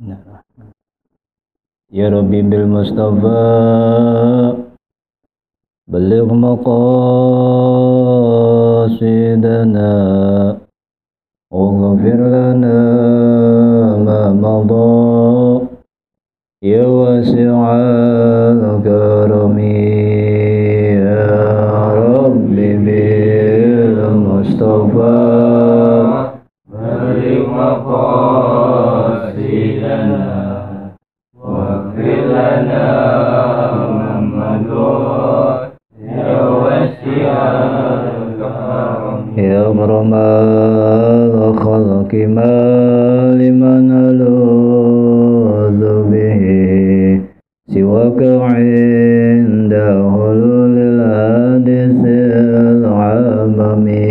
نعم. يا ربي بالمصطفى بلغ مقاصدنا واغفر لنا ما مضى. يا واسع الكرم يا ربي بالمصطفى بلغ مقاصدنا. وما خلق ما لمن ألوذ به سواك عند حلول الحادث العالمين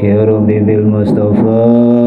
Ya Rabbi bil Mustafa.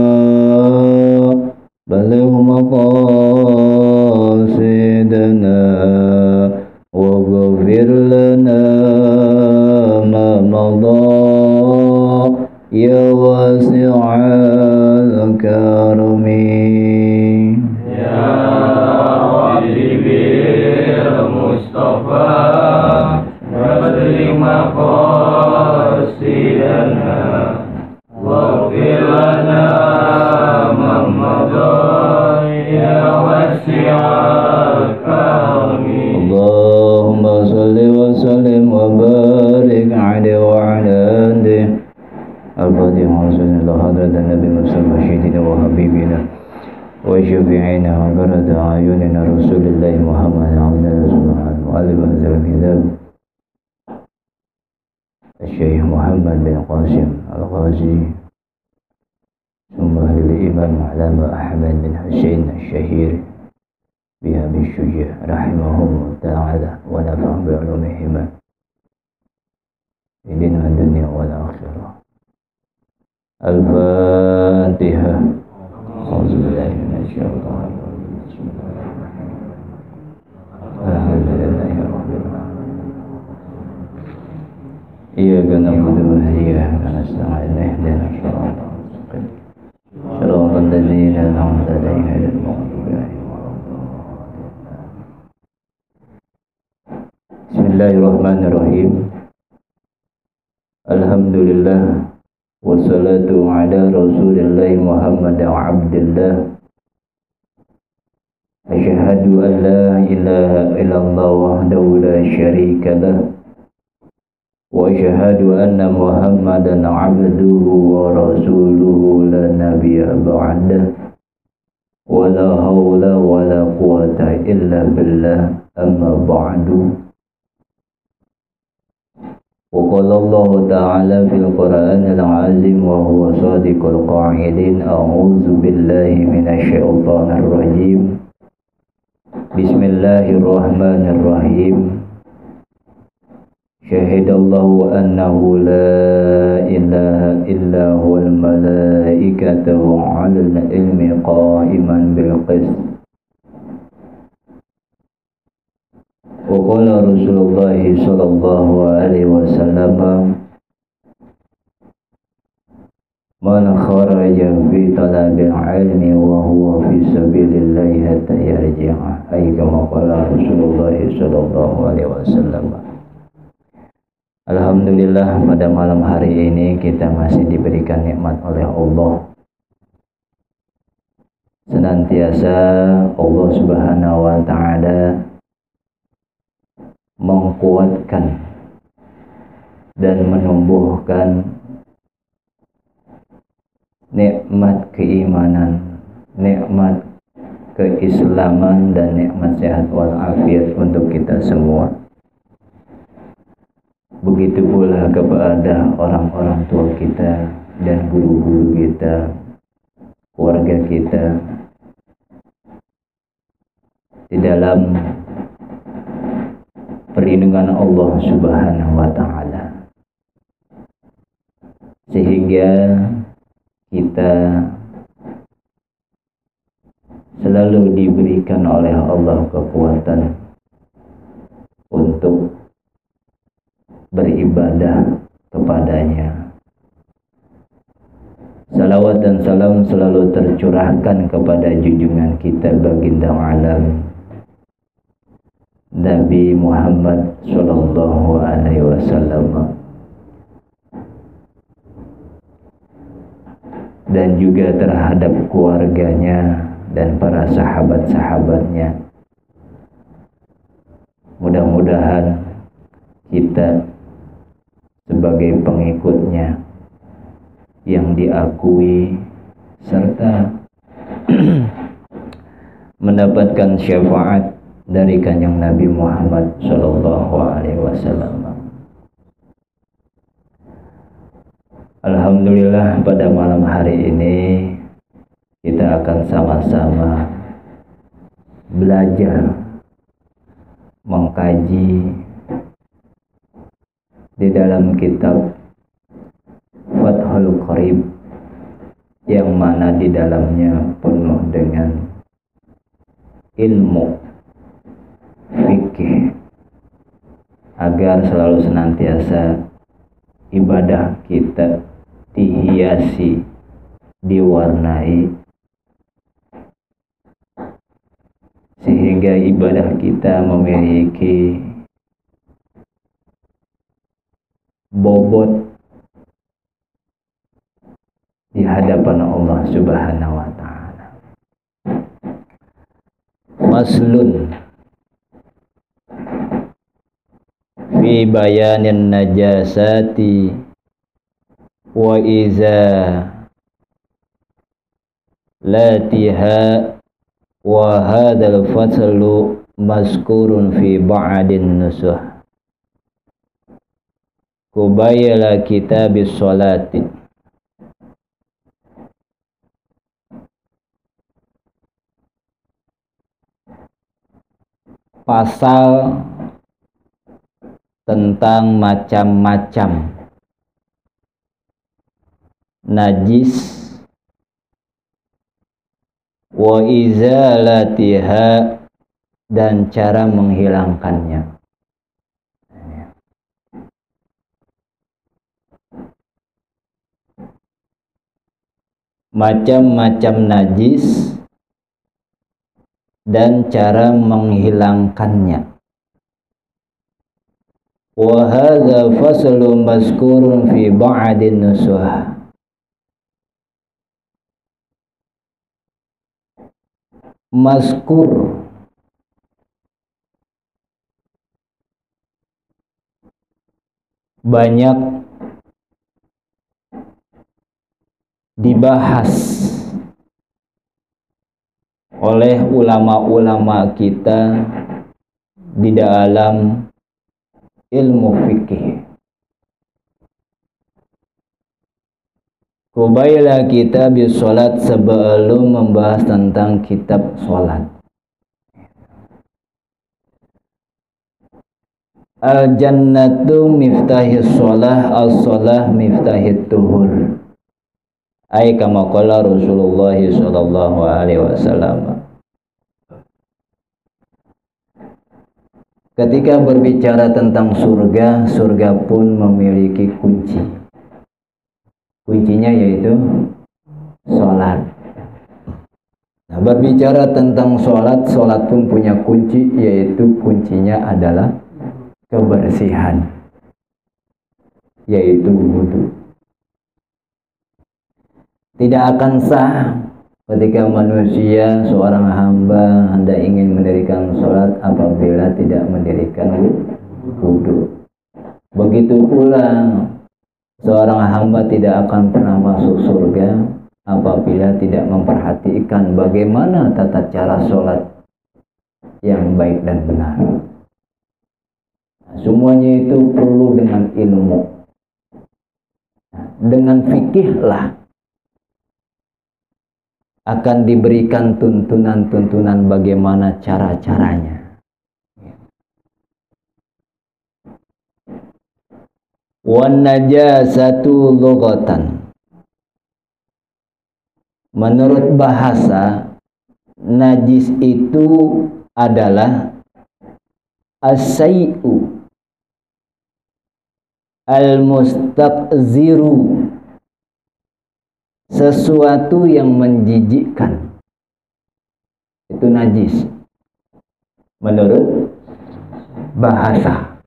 نعبده وإياك نستعين اهدنا الصراط المستقيم صراط الذين أنعمت عليهم المغضوب بسم الله الرحمن الرحيم. الحمد لله والصلاة على رسول الله محمد وعبد الله. أشهد أن لا إله إلا الله وحده لا شريك له. وأشهد أن محمدا عبده ورسوله لا نبي بعده ولا حول ولا قوة إلا بالله أما بعد. وقال الله تعالى في القرآن العظيم وهو صادق القاعدين أعوذ بالله من الشيطان الرجيم. بسم الله الرحمن الرحيم. شهد الله أنه لا إله إلا هو الملائكة وعلى العلم قائما بالقسط. وقال رسول الله صلى الله عليه وسلم من خرج في طلب العلم وهو في سبيل الله حتى يرجع. أي كما قال رسول الله صلى الله عليه وسلم. Alhamdulillah pada malam hari ini kita masih diberikan nikmat oleh Allah. Senantiasa Allah subhanahu wa ta'ala menguatkan dan menumbuhkan nikmat keimanan nikmat keislaman dan nikmat sehat walafiat untuk kita semua Begitu pula kepada orang-orang tua kita dan guru-guru kita, keluarga kita, di dalam perlindungan Allah Subhanahu wa taala. Sehingga kita selalu diberikan oleh Allah kekuatan untuk beribadah kepadanya. Salawat dan salam selalu tercurahkan kepada junjungan kita baginda alam Nabi Muhammad sallallahu alaihi wasallam dan juga terhadap keluarganya dan para sahabat-sahabatnya. Mudah-mudahan kita sebagai pengikutnya yang diakui serta mendapatkan syafaat dari kanjeng Nabi Muhammad Shallallahu Alaihi Wasallam. Alhamdulillah pada malam hari ini kita akan sama-sama belajar mengkaji di dalam kitab Fathul Qarib yang mana di dalamnya penuh dengan ilmu fikih agar selalu senantiasa ibadah kita dihiasi diwarnai sehingga ibadah kita memiliki bobot di hadapan Allah Subhanahu wa taala. Maslun fi bayanin najasati wa iza latiha wa hadzal faslu mazkurun fi ba'din nusuh Kubayala kitabis salati Pasal tentang macam-macam. Najis. Wa izalatiha dan cara menghilangkannya macam-macam najis dan cara menghilangkannya. Wa hadza faslun mazkurun fi ba'din nusuh. Mazkur banyak dibahas oleh ulama-ulama kita di dalam ilmu fikih. Kubailah kita bisolat sebelum membahas tentang kitab solat. Al jannatu miftahis solah al solah miftahit tuhur. Ay kama qala Rasulullah sallallahu alaihi wasallam. Ketika berbicara tentang surga, surga pun memiliki kunci. Kuncinya yaitu sholat. Nah, berbicara tentang sholat, sholat pun punya kunci, yaitu kuncinya adalah kebersihan, yaitu wudhu tidak akan sah ketika manusia seorang hamba hendak ingin mendirikan sholat apabila tidak mendirikan wudhu. Begitu pula seorang hamba tidak akan pernah masuk surga apabila tidak memperhatikan bagaimana tata cara sholat yang baik dan benar. Semuanya itu perlu dengan ilmu. Dengan fikihlah akan diberikan tuntunan-tuntunan bagaimana cara-caranya. Wan najasatu lughatan. Menurut bahasa, najis itu adalah asai'u al-mustaqziru sesuatu yang menjijikkan. Itu najis. Menurut bahasa.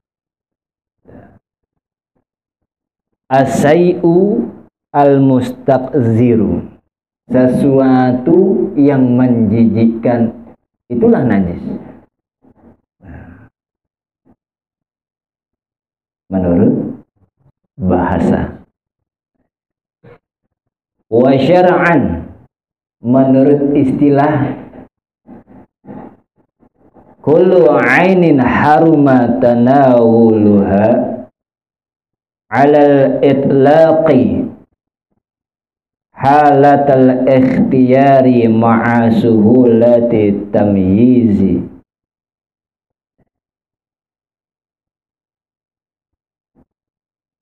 Asai'u al-mustaqziru. Sesuatu yang menjijikkan. Itulah najis. Menurut bahasa wa syar'an. Menurut istilah kullu ainin haruma tanawuluha ala itlaqi halatal ikhtiyari ma'a suhulati tamyizi.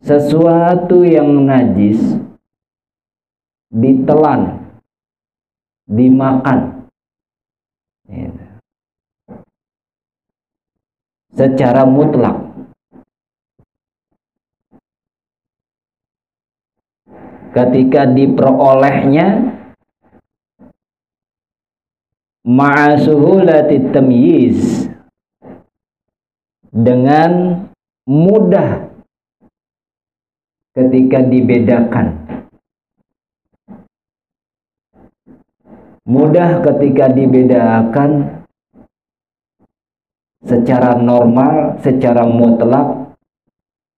Sesuatu yang najis ditelan, dimakan. Gitu. Secara mutlak. Ketika diperolehnya ma'asuhulati tamyiz dengan mudah ketika dibedakan mudah ketika dibedakan secara normal, secara mutlak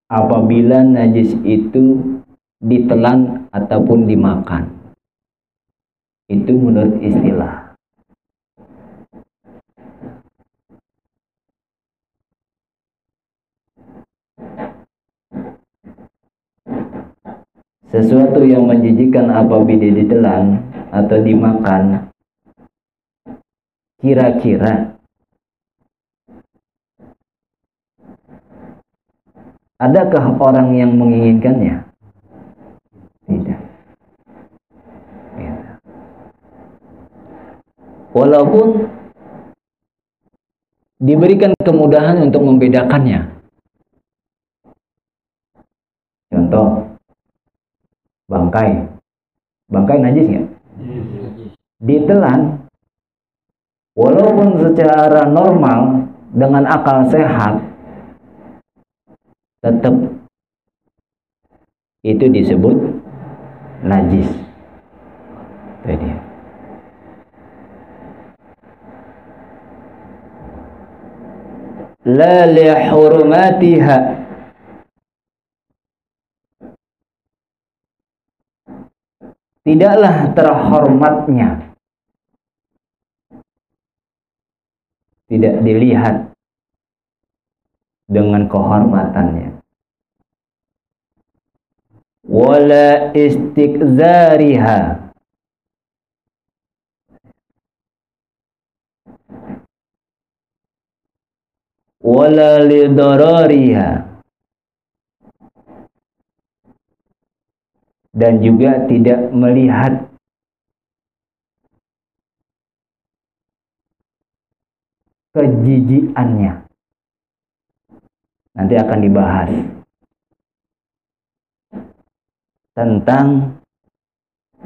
apabila najis itu ditelan ataupun dimakan. Itu menurut istilah. Sesuatu yang menjijikan apabila ditelan atau dimakan? Kira-kira. Adakah orang yang menginginkannya? Tidak. Walaupun diberikan kemudahan untuk membedakannya. Contoh bangkai. Bangkai najis nggak ditelan walaupun secara normal dengan akal sehat tetap itu disebut najis. Itu la li hurmatiha tidaklah terhormatnya. Tidak dilihat dengan kehormatannya. Wala istikzariha. Wala lidarariha dan juga tidak melihat kejijiannya. Nanti akan dibahas tentang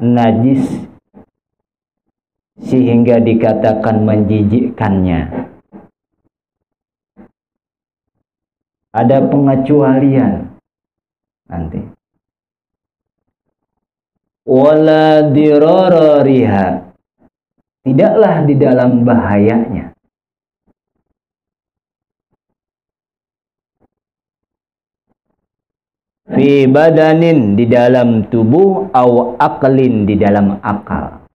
najis sehingga dikatakan menjijikkannya. Ada pengecualian nanti wala dirarariha tidaklah di dalam bahayanya. Fi badanin di dalam tubuh aw aklin di dalam akal.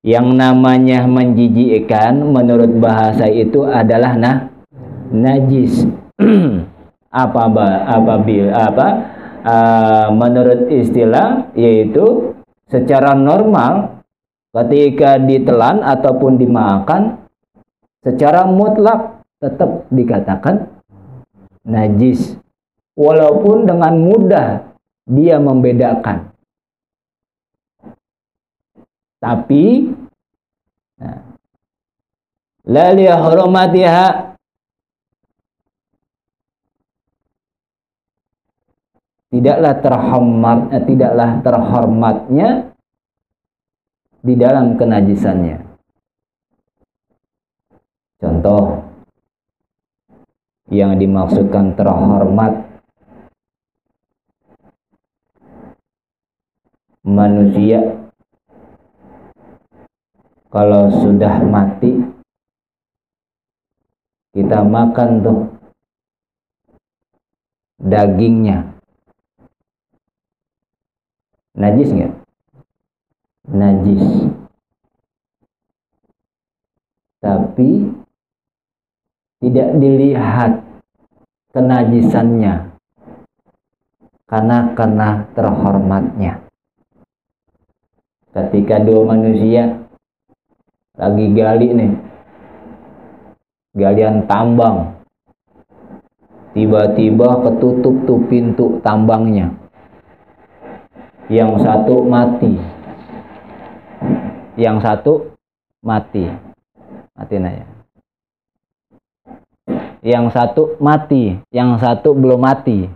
Yang namanya menjijikkan menurut bahasa itu adalah nah najis. Apa apa apa uh, menurut istilah yaitu secara normal ketika ditelan ataupun dimakan secara mutlak tetap dikatakan najis. Walaupun dengan mudah dia membedakan. Tapi nah, la tidaklah terhormat eh, tidaklah terhormatnya di dalam kenajisannya. Contoh yang dimaksudkan terhormat manusia kalau sudah mati kita makan tuh dagingnya Najis nggak? Najis. Tapi tidak dilihat kenajisannya karena karena terhormatnya. Ketika dua manusia lagi gali nih, galian tambang, tiba-tiba ketutup tuh pintu tambangnya yang satu mati. Yang satu mati. Mati naya yang satu mati. Yang satu belum mati.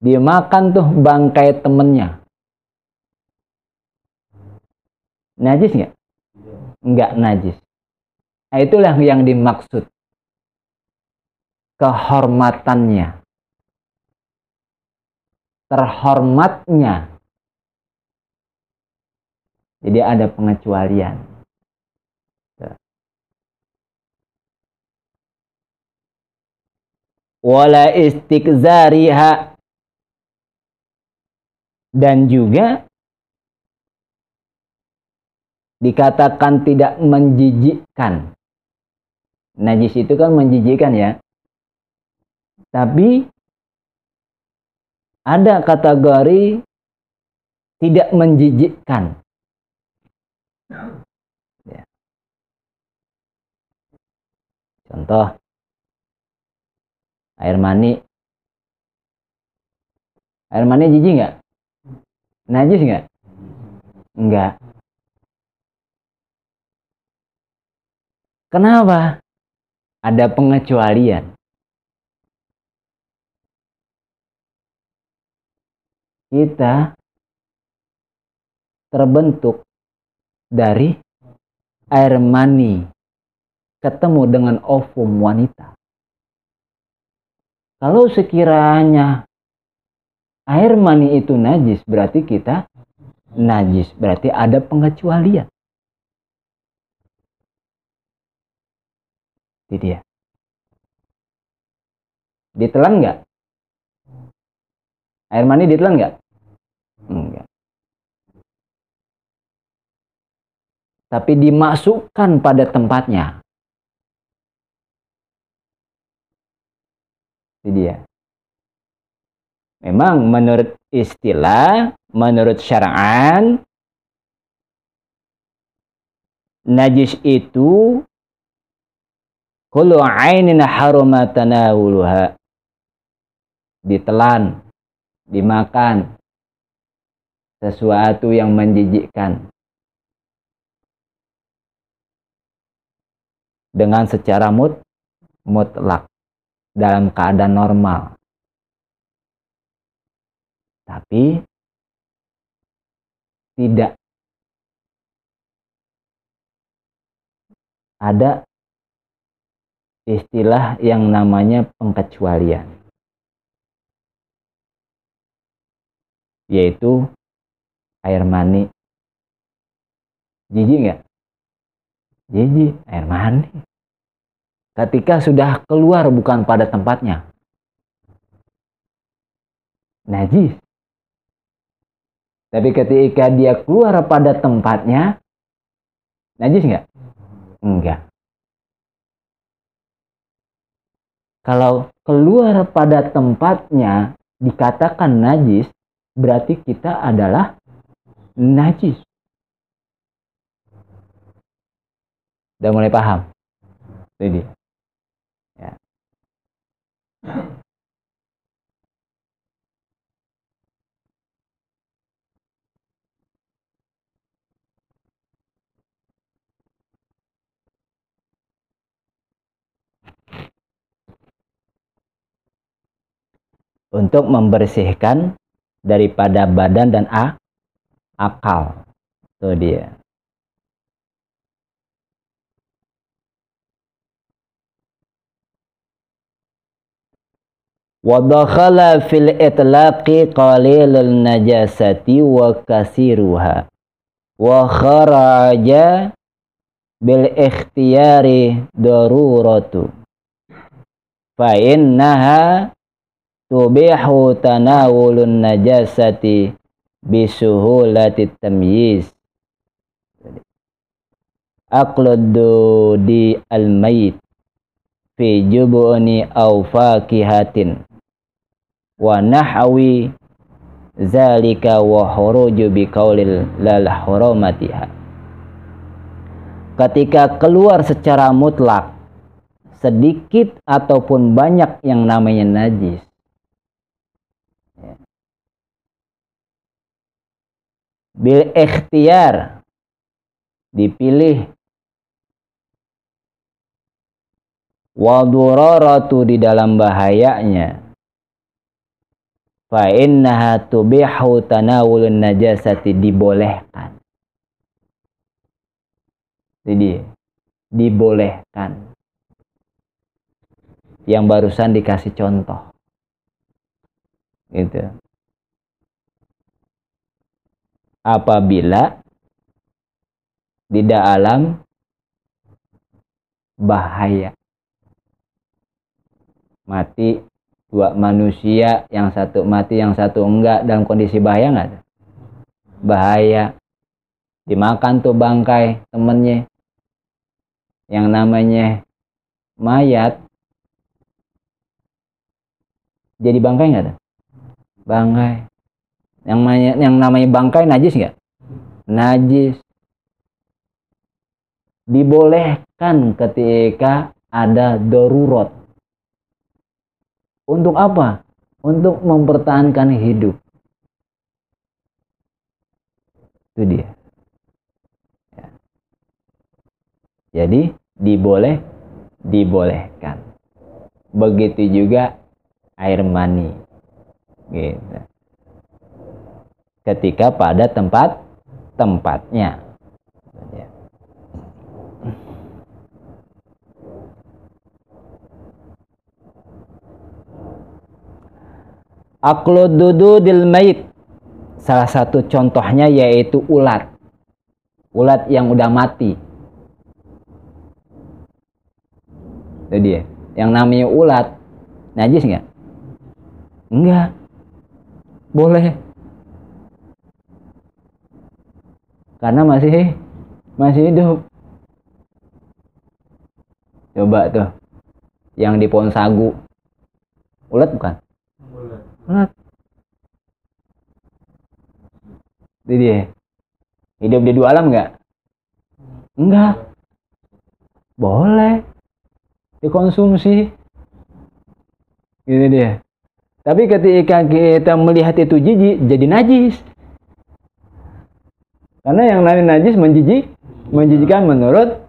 Dia makan tuh bangkai temennya. Najis nggak? Nggak najis. Nah, itulah yang dimaksud kehormatannya terhormatnya. Jadi ada pengecualian. Wala istikzariha dan juga dikatakan tidak menjijikkan. Najis itu kan menjijikkan ya. Tapi ada kategori tidak menjijikkan. Ya. Contoh, air mani. Air mani jijik nggak? Najis nggak? Enggak. Kenapa? Ada pengecualian. Kita terbentuk dari air mani ketemu dengan ovum wanita. Kalau sekiranya air mani itu najis, berarti kita najis, berarti ada pengecualian. Itu dia. Ditelan nggak? Air mani ditelan nggak? Enggak. Tapi dimasukkan pada tempatnya. Itu dia. Memang menurut istilah, menurut syara'an, najis itu kullu ainin haruma tanawuluha ditelan dimakan sesuatu yang menjijikkan. Dengan secara mut mutlak dalam keadaan normal. Tapi tidak. Ada istilah yang namanya pengecualian yaitu air mani. Jijik nggak? Jijik air mani. Ketika sudah keluar bukan pada tempatnya. Najis. Tapi ketika dia keluar pada tempatnya najis nggak? Enggak. Kalau keluar pada tempatnya dikatakan najis, berarti kita adalah najis. Udah mulai paham? Jadi, Ya. untuk membersihkan daripada badan dan a, akal. Itu dia. Wadakhala fil itlaqi qalilul najasati wa kasiruha wa kharaja bil ikhtiyari daruratu fa innaha tubihu tanawulun najasati bisuhulati tamyiz. Aqladdu di al-mayit fi jubuni aw fakihatin wa nahwi zalika wa huruju bi qaulil lal hurumatiha. Ketika keluar secara mutlak sedikit ataupun banyak yang namanya najis bil ikhtiar. Dipilih. Waduraratu di dalam bahayanya. Fa innaha tubihu tanawulun najasati dibolehkan. Jadi dibolehkan. Yang barusan dikasih contoh. Gitu apabila di dalam bahaya. Mati dua manusia yang satu mati yang satu enggak dalam kondisi bahaya enggak bahaya. Dimakan tuh bangkai temennya. Yang namanya mayat. Jadi bangkai enggak ada bangkai yang namanya yang namanya bangkai najis nggak? Najis. Dibolehkan ketika ada darurat. Untuk apa? Untuk mempertahankan hidup. Itu dia. Ya. Jadi diboleh dibolehkan. Begitu juga air mani. Gitu ketika pada tempat tempatnya. Akludududil mait. Salah satu contohnya yaitu ulat. Ulat yang udah mati. Itu dia. Yang namanya ulat. Najis nggak? Enggak boleh karena masih masih hidup. Coba tuh yang di pohon sagu. Ulat bukan? Ulat itu dia. Hidup di dua alam nggak? Enggak boleh. Dikonsumsi. Gitu dia. Tapi ketika kita melihat itu jijik jadi najis karena yang najis menjijik menjijikan menurut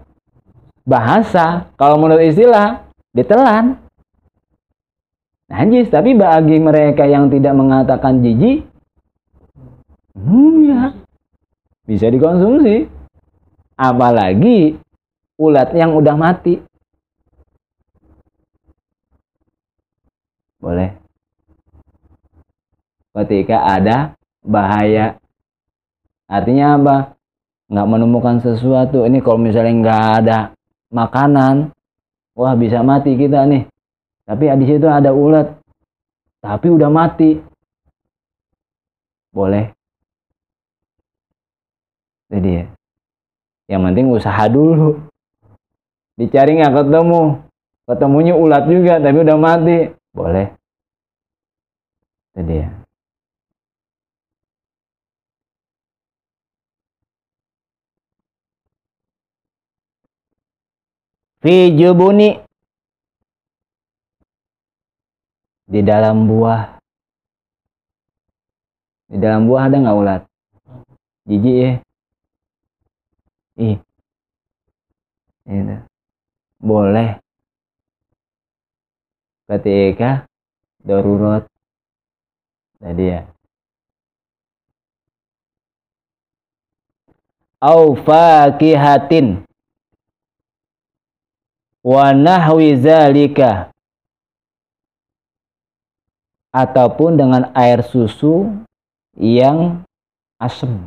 bahasa. Kalau menurut istilah ditelan najis tapi bagi mereka yang tidak mengatakan jijik hmm, ya. Bisa dikonsumsi. Apalagi ulat yang udah mati. Boleh? Ketika ada bahaya artinya apa? Nggak menemukan sesuatu. Ini kalau misalnya nggak ada makanan wah bisa mati kita nih. Tapi di situ ada ulat. Tapi udah mati. Boleh. Jadi ya yang penting usaha dulu. Dicari nggak ketemu. Ketemunya ulat juga tapi udah mati. Boleh. Jadi ya fi jubuni di dalam buah. Di dalam buah ada nggak ulat? Jijik ya. Ih. Ini. Boleh. Ketika darurat. Tadi ya. Au fakihatin wa nahwi zalika ataupun dengan air susu yang asam.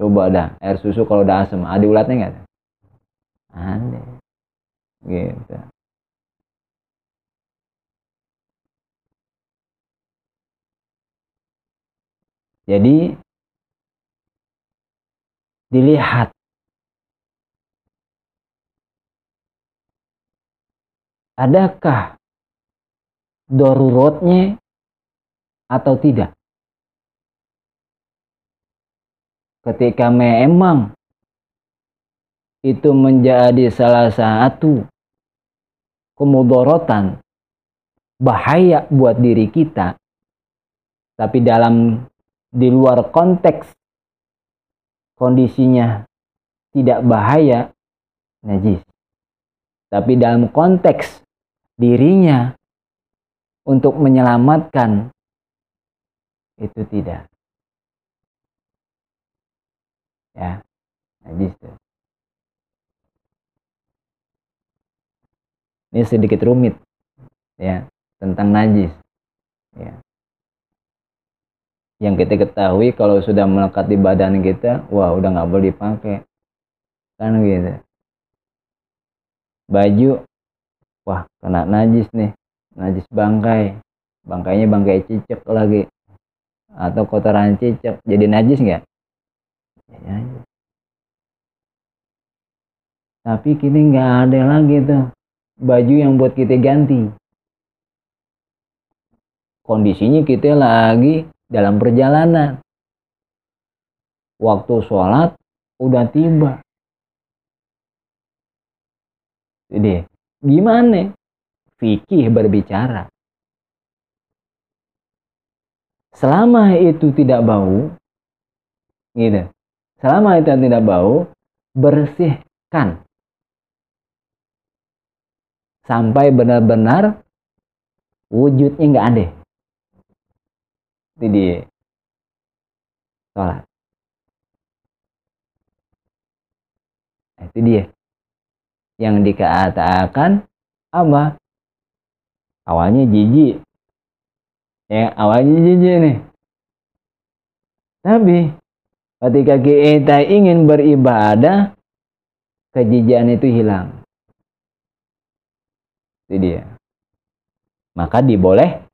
Coba dah, air susu kalau udah asam, ada ulatnya nggak? Ada. Gitu. Jadi dilihat adakah dorurotnya atau tidak. Ketika memang itu menjadi salah satu kemudorotan bahaya buat diri kita, tapi dalam di luar konteks kondisinya tidak bahaya, najis. Tapi dalam konteks dirinya untuk menyelamatkan. Itu tidak. Ya tuh. ini sedikit rumit ya tentang najis ya. Yang kita ketahui kalau sudah melekat di badan kita wah udah nggak boleh dipakai. Kan gitu. Baju wah kena najis nih. Najis bangkai. Bangkainya bangkai cicak lagi. Atau kotoran cicak. Jadi najis nggak? Ya, tapi kini nggak ada lagi tuh. Baju yang buat kita ganti. Kondisinya kita lagi dalam perjalanan. Waktu sholat udah tiba. Jadi Gimana? Fikih berbicara. Selama itu tidak bau, gitu. Selama itu tidak bau, bersihkan. Sampai benar-benar wujudnya nggak ada. Dia. Sholat. Nah, itu dia yang dikatakan apa? Awalnya jijik. Ya awalnya jijik nih. Tapi ketika kita ingin beribadah kejijian itu hilang. Itu dia. Maka diboleh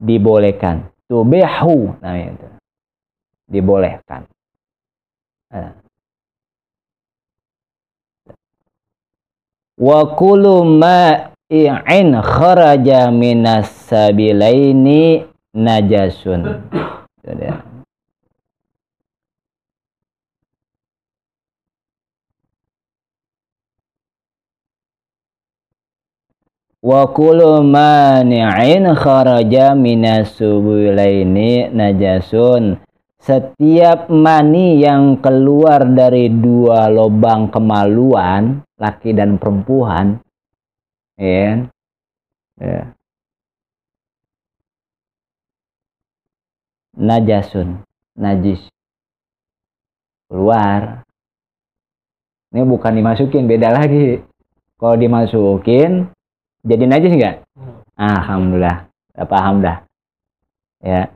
dibolehkan. Tubihu nah itu. Dibolehkan. Nah. Wa kullu ma'i'in kharaja minas sabilaini najasun. Wa kullu mani'in kharaja minas najasun. Setiap mani yang keluar dari dua lubang kemaluan laki dan perempuan ya, ya. najasun najis keluar ini bukan dimasukin beda lagi kalau dimasukin jadi najis enggak? Hmm. Alhamdulillah. Udah paham dah. Ya.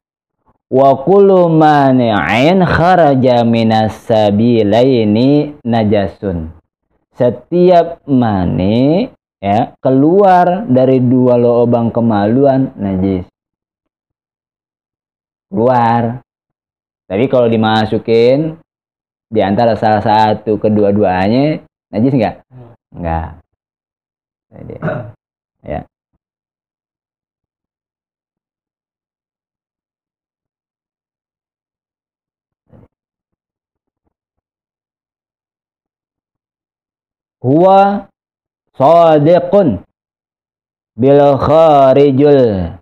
Wa kullu mani'in kharaja minas sabilaini najasun. Setiap mani ya keluar dari dua lubang kemaluan najis. Keluar. Tapi kalau dimasukin di antara salah satu kedua-duanya najis enggak? Hmm. Enggak. Jadi, ya huwa sadiqun bil kharijul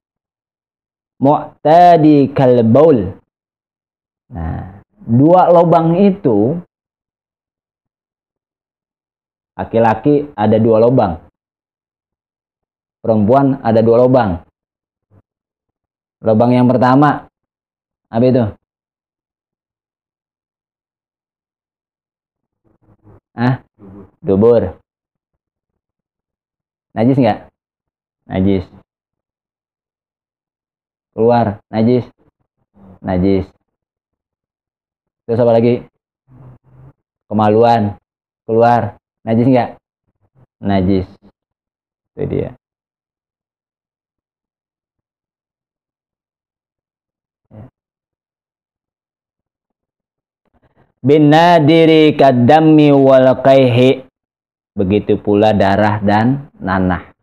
mu'tadi kal baul nah dua lubang itu laki-laki ada dua lubang perempuan ada dua lubang. Lubang yang pertama, apa itu? Ah, dubur. Najis nggak? Najis. Keluar, najis. Najis. Terus apa lagi? Kemaluan. Keluar, najis nggak? Najis. Itu dia. bin nadiri kadami wal kaihi begitu pula darah dan nanah.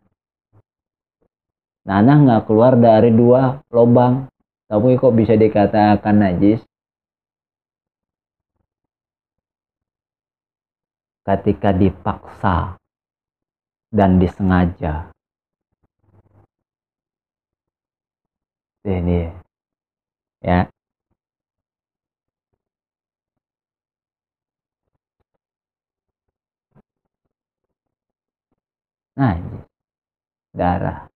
Nanah nggak keluar dari dua lubang. Tapi kok bisa dikatakan najis? Ketika dipaksa dan disengaja. Ini ya Nah, darah.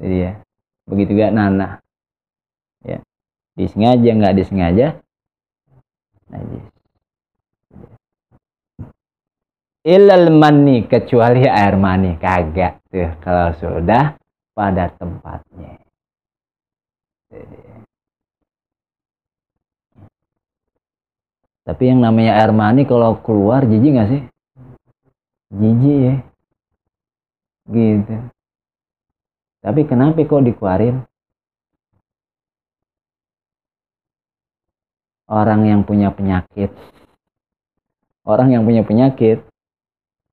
Jadi ya, begitu gak nanah. Ya, disengaja nggak disengaja, najis. Ilal mani kecuali air mani kagak tuh kalau sudah pada tempatnya. Jadi. Tapi yang namanya air mani kalau keluar jijik nggak sih? Jijik ya. Gitu. Tapi kenapa kok dikeluarin? Orang yang punya penyakit. Orang yang punya penyakit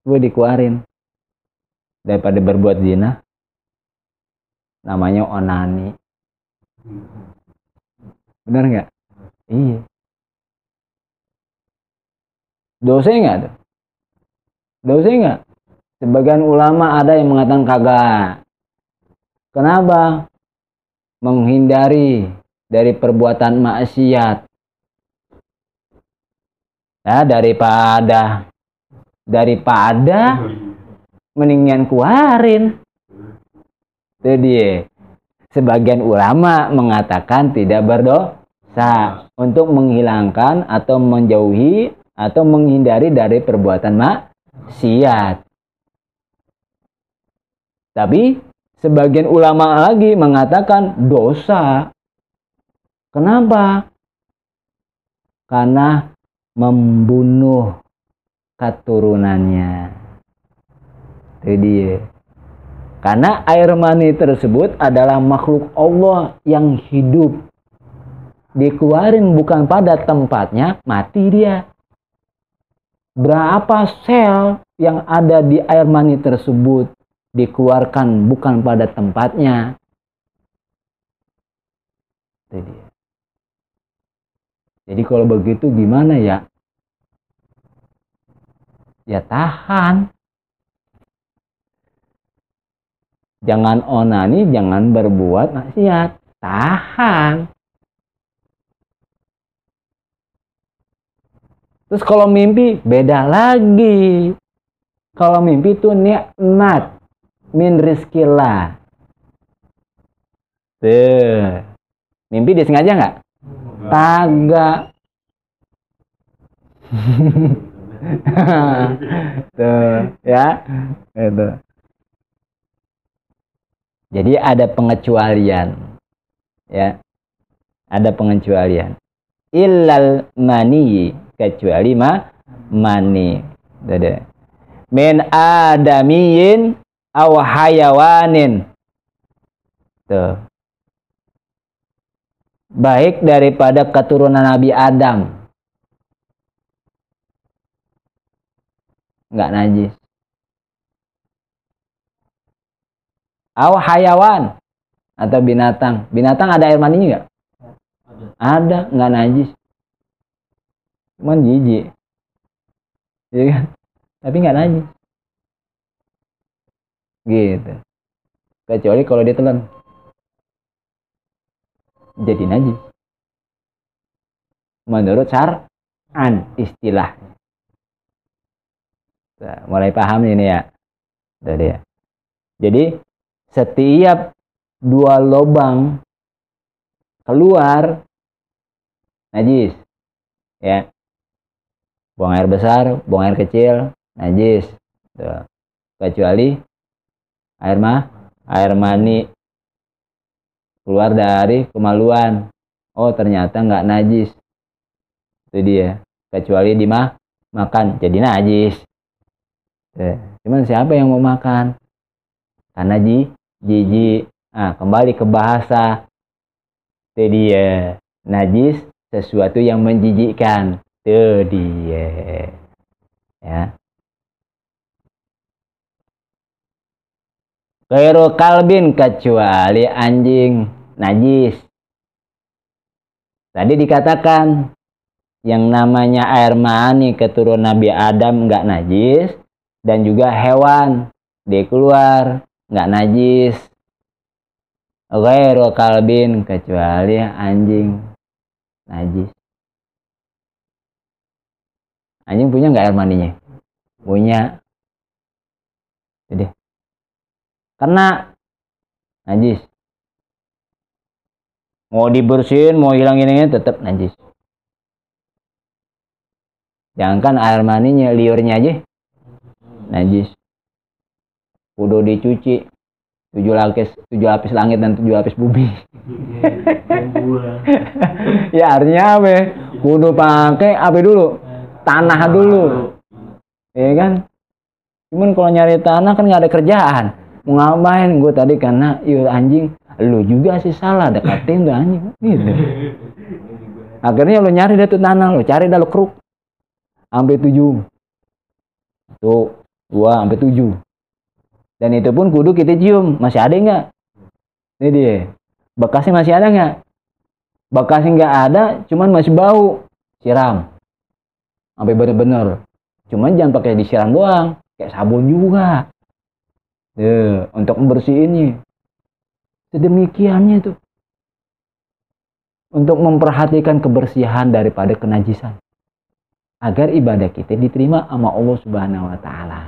gue dikeluarin. Daripada berbuat zina. Namanya onani. Benar nggak? Iya. Dosa nggak tuh Dosa nggak? Sebagian ulama ada yang mengatakan kagak. Kenapa? Menghindari dari perbuatan maksiat. Ya, daripada daripada mendingan kuarin. Itu dia. Sebagian ulama mengatakan tidak berdosa untuk menghilangkan atau menjauhi atau menghindari dari perbuatan mak maksiat. Tapi sebagian ulama lagi mengatakan dosa. Kenapa? Karena membunuh keturunannya. Jadi Karena air mani tersebut adalah makhluk Allah yang hidup. Dikeluarin bukan pada tempatnya, mati dia. Berapa sel yang ada di air mani tersebut dikeluarkan bukan pada tempatnya. Jadi kalau begitu gimana ya? Ya tahan. Jangan onani, jangan berbuat maksiat. Tahan. Terus kalau mimpi beda lagi. Kalau mimpi itu nikmat min rizkillah. Tuh. Mimpi disengaja nggak? Kagak. Tuh, ya. Itu. Jadi ada pengecualian. Ya. Ada pengecualian. Illal mani kecuali ma mani. Dada. Min adamiyin aw hayawanin. Tuh. Baik daripada keturunan Nabi Adam. Enggak najis. Aw hayawan atau binatang. Binatang ada air maninya enggak? Ada, enggak najis. Cuman jijik. Iya kan? Tapi enggak najis. Gitu. Kecuali kalau dia telan. Jadi najis. Menurut syar'an istilah. Nah, mulai paham ini ya. Tadi ya. Jadi setiap dua lubang keluar najis ya buang air besar buang air kecil najis Tuh. kecuali air mah air mani keluar dari kemaluan oh ternyata nggak najis itu dia kecuali dimah makan jadi najis Tuh. cuman siapa yang mau makan karena ji jijik. Nah, kembali ke bahasa. Itu dia. Najis sesuatu yang menjijikkan. Itu dia. Ya. Kairu kalbin kecuali anjing najis. Tadi dikatakan yang namanya air mani keturunan Nabi Adam nggak najis dan juga hewan dia keluar nggak najis ghairu kalbin kecuali anjing najis anjing punya nggak air mandinya punya jadi karena najis mau dibersihin mau hilangin ini tetap najis jangankan air maninya liurnya aja najis kudu dicuci tujuh lapis tujuh lapis langit dan tujuh lapis bumi ya artinya apa kudu pakai apa dulu tanah dulu ya kan cuman kalau nyari tanah kan nggak ada kerjaan mau ngapain gue tadi karena yuk anjing lu juga sih salah deketin tuh anjing gitu akhirnya lu nyari deh tuh tanah lu cari dah lu keruk sampai tujuh tuh dua sampai tujuh dan itu pun kudu kita cium. Masih ada nggak? Ini dia. Bekasnya masih ada nggak? Bekasnya nggak ada, cuman masih bau. Siram. Sampai bener-bener. Cuman jangan pakai disiram doang. Kayak sabun juga. Tuh, untuk membersihinnya. Sedemikiannya tuh. Untuk memperhatikan kebersihan daripada kenajisan. Agar ibadah kita diterima sama Allah Subhanahu wa taala.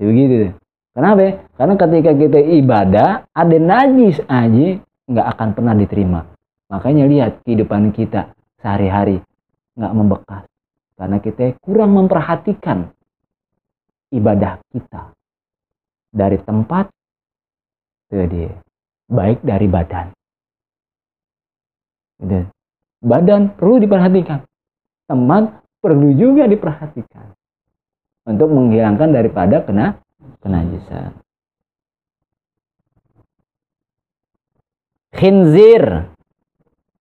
Begitu. Kenapa? Karena ketika kita ibadah, ada najis aja nggak akan pernah diterima. Makanya lihat kehidupan kita sehari-hari nggak membekas. Karena kita kurang memperhatikan ibadah kita. Dari tempat ke baik dari badan. Gitu. Badan perlu diperhatikan, teman perlu juga diperhatikan. Untuk menghilangkan daripada kena kenajisan. Khinzir.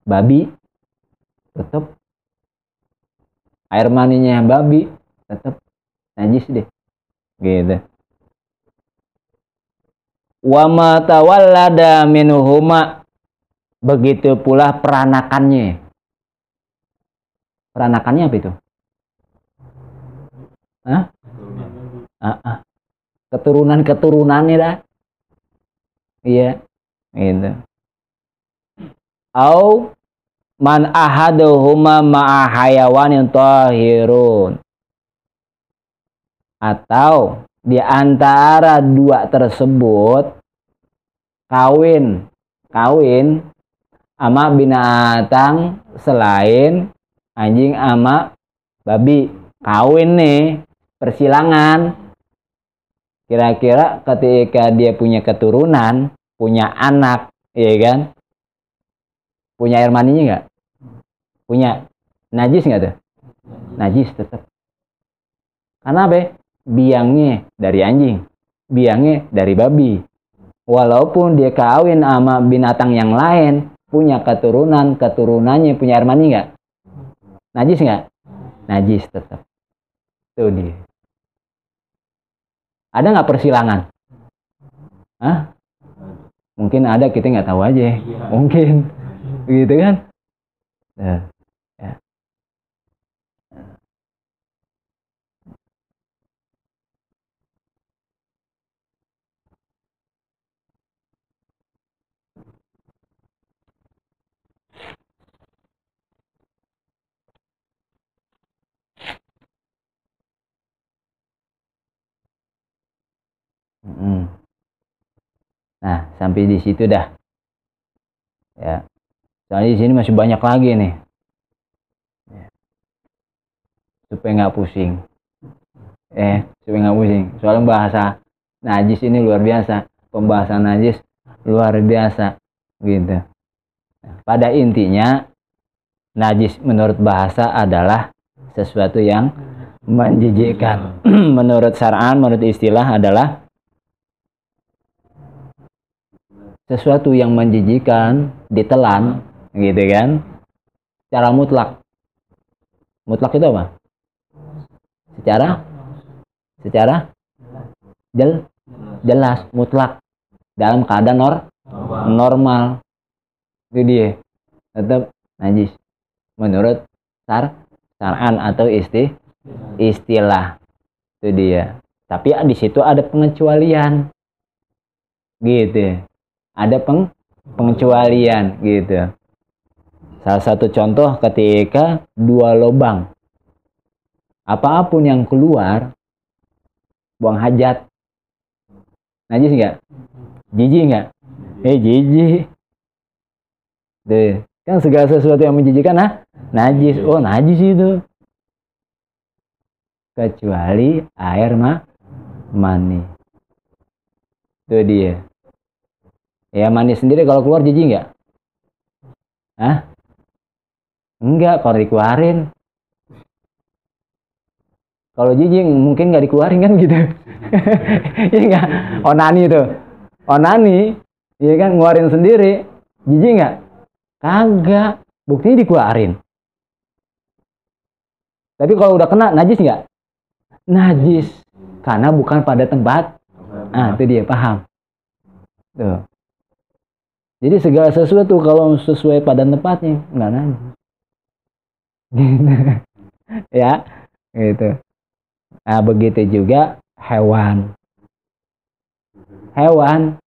Babi. Tetap air maninya babi tetap najis deh. Gitu. Wa ma tawallada minuhuma begitu pula peranakannya. Peranakannya apa itu? Hah? Ah, ah. keturunan keturunannya dah. Iya. Gitu. Au man ahaduhuma ma'a hayawanin tahirun. Atau di antara dua tersebut kawin kawin ama binatang selain anjing ama babi. Kawin nih persilangan. Kira-kira ketika dia punya keturunan punya anak iya kan? Punya air maninya nggak punya. Najis nggak tuh? Najis tetap karena apa? Biangnya dari anjing. Biangnya dari babi. Walaupun dia kawin sama binatang yang lain punya keturunan keturunannya punya air mani nggak? Najis nggak? Najis tetap tuh dia. Ada nggak persilangan? Hah? mungkin ada kita nggak tahu aja. Mungkin. Gitu kan? Nah, ya. Mm. Nah, sampai di situ dah. Ya. Soalnya di sini masih banyak lagi nih. Ya. Supaya nggak pusing. Eh, supaya nggak pusing. Soalnya bahasa najis ini luar biasa. Pembahasan najis luar biasa. Gitu. Nah, pada intinya, najis menurut bahasa adalah sesuatu yang menjijikkan. menurut syar'an, menurut istilah adalah sesuatu yang menjijikan ditelan gitu kan? Secara mutlak. Mutlak itu apa? Secara? Secara? Jel jelas mutlak. Dalam keadaan nor normal. Itu dia. Tetap najis. Menurut sar saran atau isti istilah. Itu dia. Tapi di situ ada pengecualian. Gitu ada peng pengecualian gitu. Salah satu contoh ketika dua lubang. Apa pun yang keluar buang hajat. Najis nggak? Jijik nggak? Eh jijik. Deh, kan segala sesuatu yang menjijikan nah najis. Oh, najis itu. Kecuali air mah mani. Itu dia. Ya manis sendiri kalau keluar jijik nggak? Hah? Enggak, kalau dikeluarin. Kalau jijik mungkin nggak dikeluarin kan gitu. Iya enggak? Onani itu. Onani, iya kan ngeluarin sendiri. Jijik nggak? Kagak. Buktinya dikeluarin. Tapi kalau udah kena najis nggak? Najis. Karena bukan pada tempat. Ah, itu dia paham. Tuh. Jadi segala sesuatu kalau sesuai pada tempatnya nggak. Gitu. ya, gitu. Nah begitu juga hewan. Hewan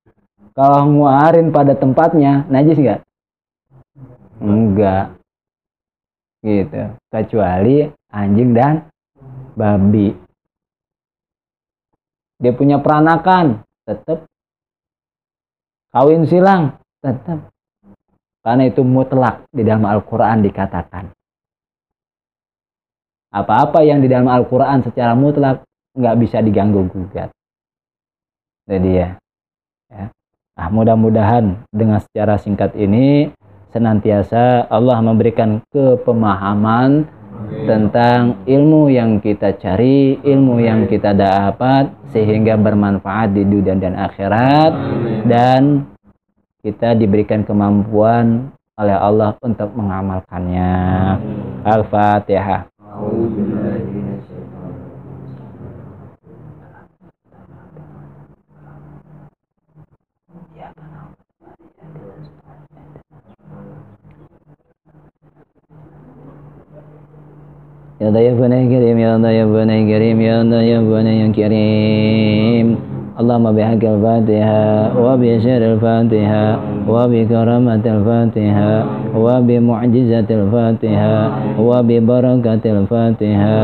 kalau nguarin pada tempatnya najis nggak? Enggak. Gitu. Kecuali anjing dan babi. Dia punya peranakan, tetap kawin silang, tetap. Karena itu mutlak di dalam Al-Quran dikatakan. Apa-apa yang di dalam Al-Quran secara mutlak nggak bisa diganggu gugat. Jadi ya, ya. Nah, mudah-mudahan dengan secara singkat ini senantiasa Allah memberikan kepemahaman tentang ilmu yang kita cari, ilmu yang kita dapat sehingga bermanfaat di dunia dan akhirat. Dan kita diberikan kemampuan oleh Allah untuk mengamalkannya. Al-Fatihah. يا ضيفنا الكريم يا ضيفنا الكريم يا ضيفنا الكريم اللهم بحق الفاتحة وبشر الفاتحة وبكرامة الفاتحة وبمعجزة الفاتحة وببركة الفاتحة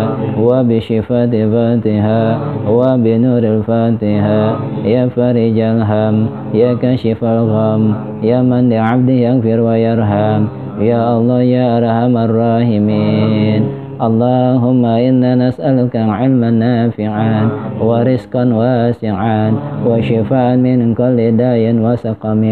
وبشفاء الفاتحة وبنور الفاتحة يا فرج الهم يا كشف الغم يا من لعبده يغفر ويرحم يا الله يا أرحم الراحمين. اللهم إنا نسألك علما نافعا ورزقا واسعا وشفاء من كل داء وسقم.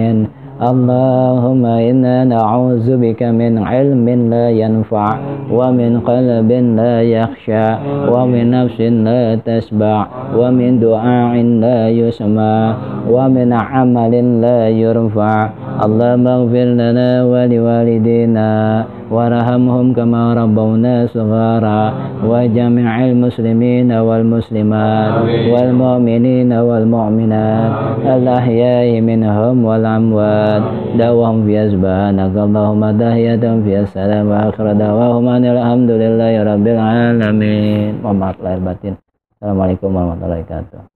اللهم إنا نعوذ بك من علم لا ينفع ومن قلب لا يخشى ومن نفس لا تشبع ومن دعاء لا يسمع ومن عمل لا يرفع. اللهم اغفر لنا ولوالدينا وارحمهم كما ربونا صغارا وجميع المسلمين والمسلمات والمؤمنين والمؤمنات الأحياء منهم والأموات دعوهم في سبحانك اللهم تحية في السلام وآخر دعواهم أن الحمد لله رب العالمين Mohon maaf lahir batin Assalamualaikum warahmatullahi wabarakatuh